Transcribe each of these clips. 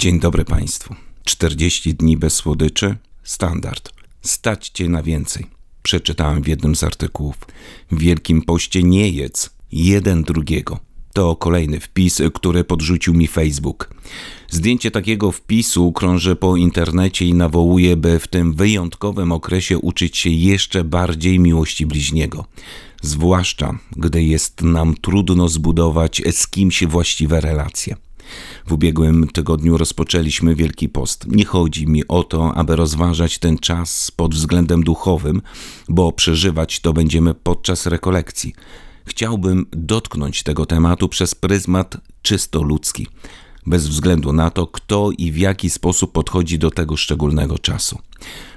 Dzień dobry Państwu. 40 dni bez słodyczy? Standard. Stać Cię na więcej. Przeczytałem w jednym z artykułów. W Wielkim Poście nie jedz jeden drugiego. To kolejny wpis, który podrzucił mi Facebook. Zdjęcie takiego wpisu krąży po internecie i nawołuje, by w tym wyjątkowym okresie uczyć się jeszcze bardziej miłości bliźniego. Zwłaszcza, gdy jest nam trudno zbudować z kimś właściwe relacje. W ubiegłym tygodniu rozpoczęliśmy Wielki Post. Nie chodzi mi o to, aby rozważać ten czas pod względem duchowym, bo przeżywać to będziemy podczas rekolekcji. Chciałbym dotknąć tego tematu przez pryzmat czysto ludzki, bez względu na to, kto i w jaki sposób podchodzi do tego szczególnego czasu.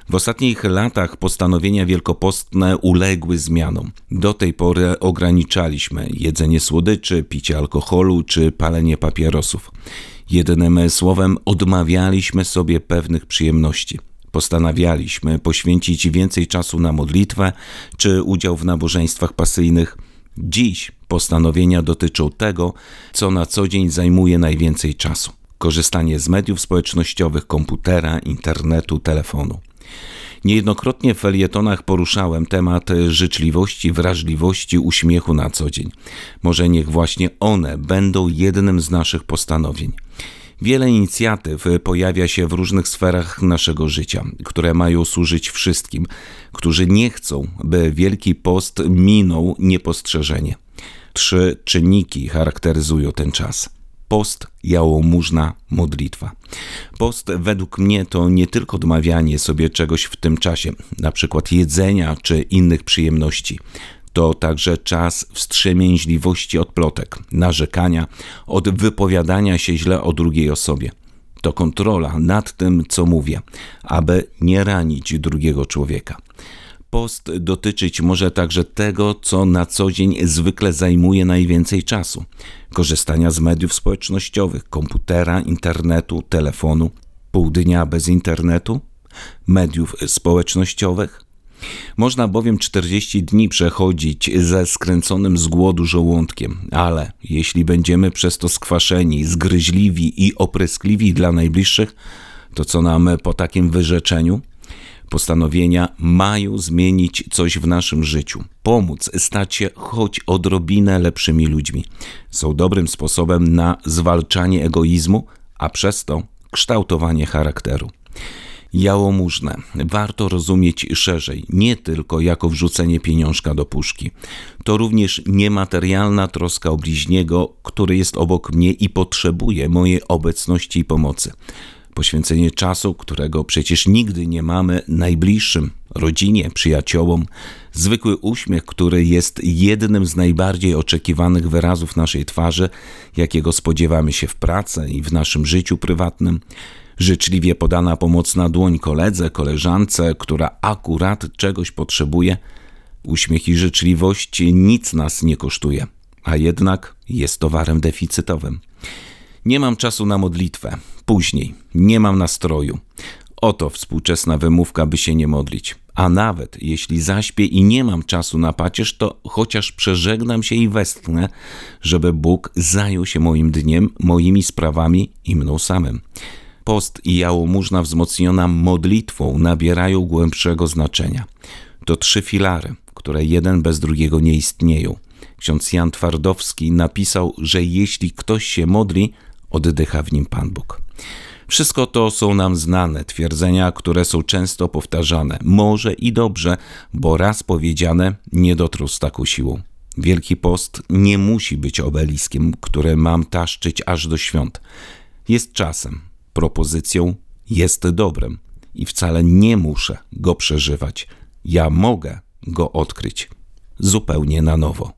W ostatnich latach postanowienia wielkopostne uległy zmianom. Do tej pory ograniczaliśmy jedzenie słodyczy, picie alkoholu czy palenie papierosów. Jednym słowem, odmawialiśmy sobie pewnych przyjemności. Postanawialiśmy poświęcić więcej czasu na modlitwę czy udział w nabożeństwach pasyjnych. Dziś postanowienia dotyczą tego, co na co dzień zajmuje najwięcej czasu korzystanie z mediów społecznościowych, komputera, internetu, telefonu. Niejednokrotnie w felietonach poruszałem temat życzliwości, wrażliwości, uśmiechu na co dzień. Może niech właśnie one będą jednym z naszych postanowień. Wiele inicjatyw pojawia się w różnych sferach naszego życia, które mają służyć wszystkim, którzy nie chcą, by Wielki Post minął niepostrzeżenie. Trzy czynniki charakteryzują ten czas post, jałmużna, modlitwa. Post według mnie to nie tylko odmawianie sobie czegoś w tym czasie, na przykład jedzenia czy innych przyjemności. To także czas wstrzemięźliwości od plotek, narzekania, od wypowiadania się źle o drugiej osobie. To kontrola nad tym, co mówię, aby nie ranić drugiego człowieka. Post dotyczyć może także tego, co na co dzień zwykle zajmuje najwięcej czasu: korzystania z mediów społecznościowych, komputera, internetu, telefonu, pół dnia bez internetu, mediów społecznościowych. Można bowiem 40 dni przechodzić ze skręconym z głodu żołądkiem, ale jeśli będziemy przez to skwaszeni, zgryźliwi i opryskliwi dla najbliższych, to co nam po takim wyrzeczeniu? Postanowienia mają zmienić coś w naszym życiu, pomóc stać się choć odrobinę lepszymi ludźmi. Są dobrym sposobem na zwalczanie egoizmu, a przez to kształtowanie charakteru. Jałmużnę warto rozumieć szerzej, nie tylko jako wrzucenie pieniążka do puszki. To również niematerialna troska o bliźniego, który jest obok mnie i potrzebuje mojej obecności i pomocy. Poświęcenie czasu, którego przecież nigdy nie mamy najbliższym, rodzinie, przyjaciołom, zwykły uśmiech, który jest jednym z najbardziej oczekiwanych wyrazów naszej twarzy, jakiego spodziewamy się w pracy i w naszym życiu prywatnym, życzliwie podana pomocna dłoń koledze, koleżance, która akurat czegoś potrzebuje. Uśmiech i życzliwość nic nas nie kosztuje, a jednak jest towarem deficytowym. Nie mam czasu na modlitwę. Później. Nie mam nastroju. Oto współczesna wymówka, by się nie modlić. A nawet jeśli zaśpię i nie mam czasu na pacierz, to chociaż przeżegnam się i westchnę, żeby Bóg zajął się moim dniem, moimi sprawami i mną samym. Post i jałmużna wzmocniona modlitwą nabierają głębszego znaczenia. To trzy filary, które jeden bez drugiego nie istnieją. Ksiądz Jan Twardowski napisał, że jeśli ktoś się modli, oddycha w nim Pan Bóg. Wszystko to są nam znane twierdzenia, które są często powtarzane. Może i dobrze, bo raz powiedziane nie dotrą z taką siłą. Wielki Post nie musi być obeliskiem, które mam taszczyć aż do świąt. Jest czasem, propozycją, jest dobrem i wcale nie muszę go przeżywać. Ja mogę go odkryć zupełnie na nowo.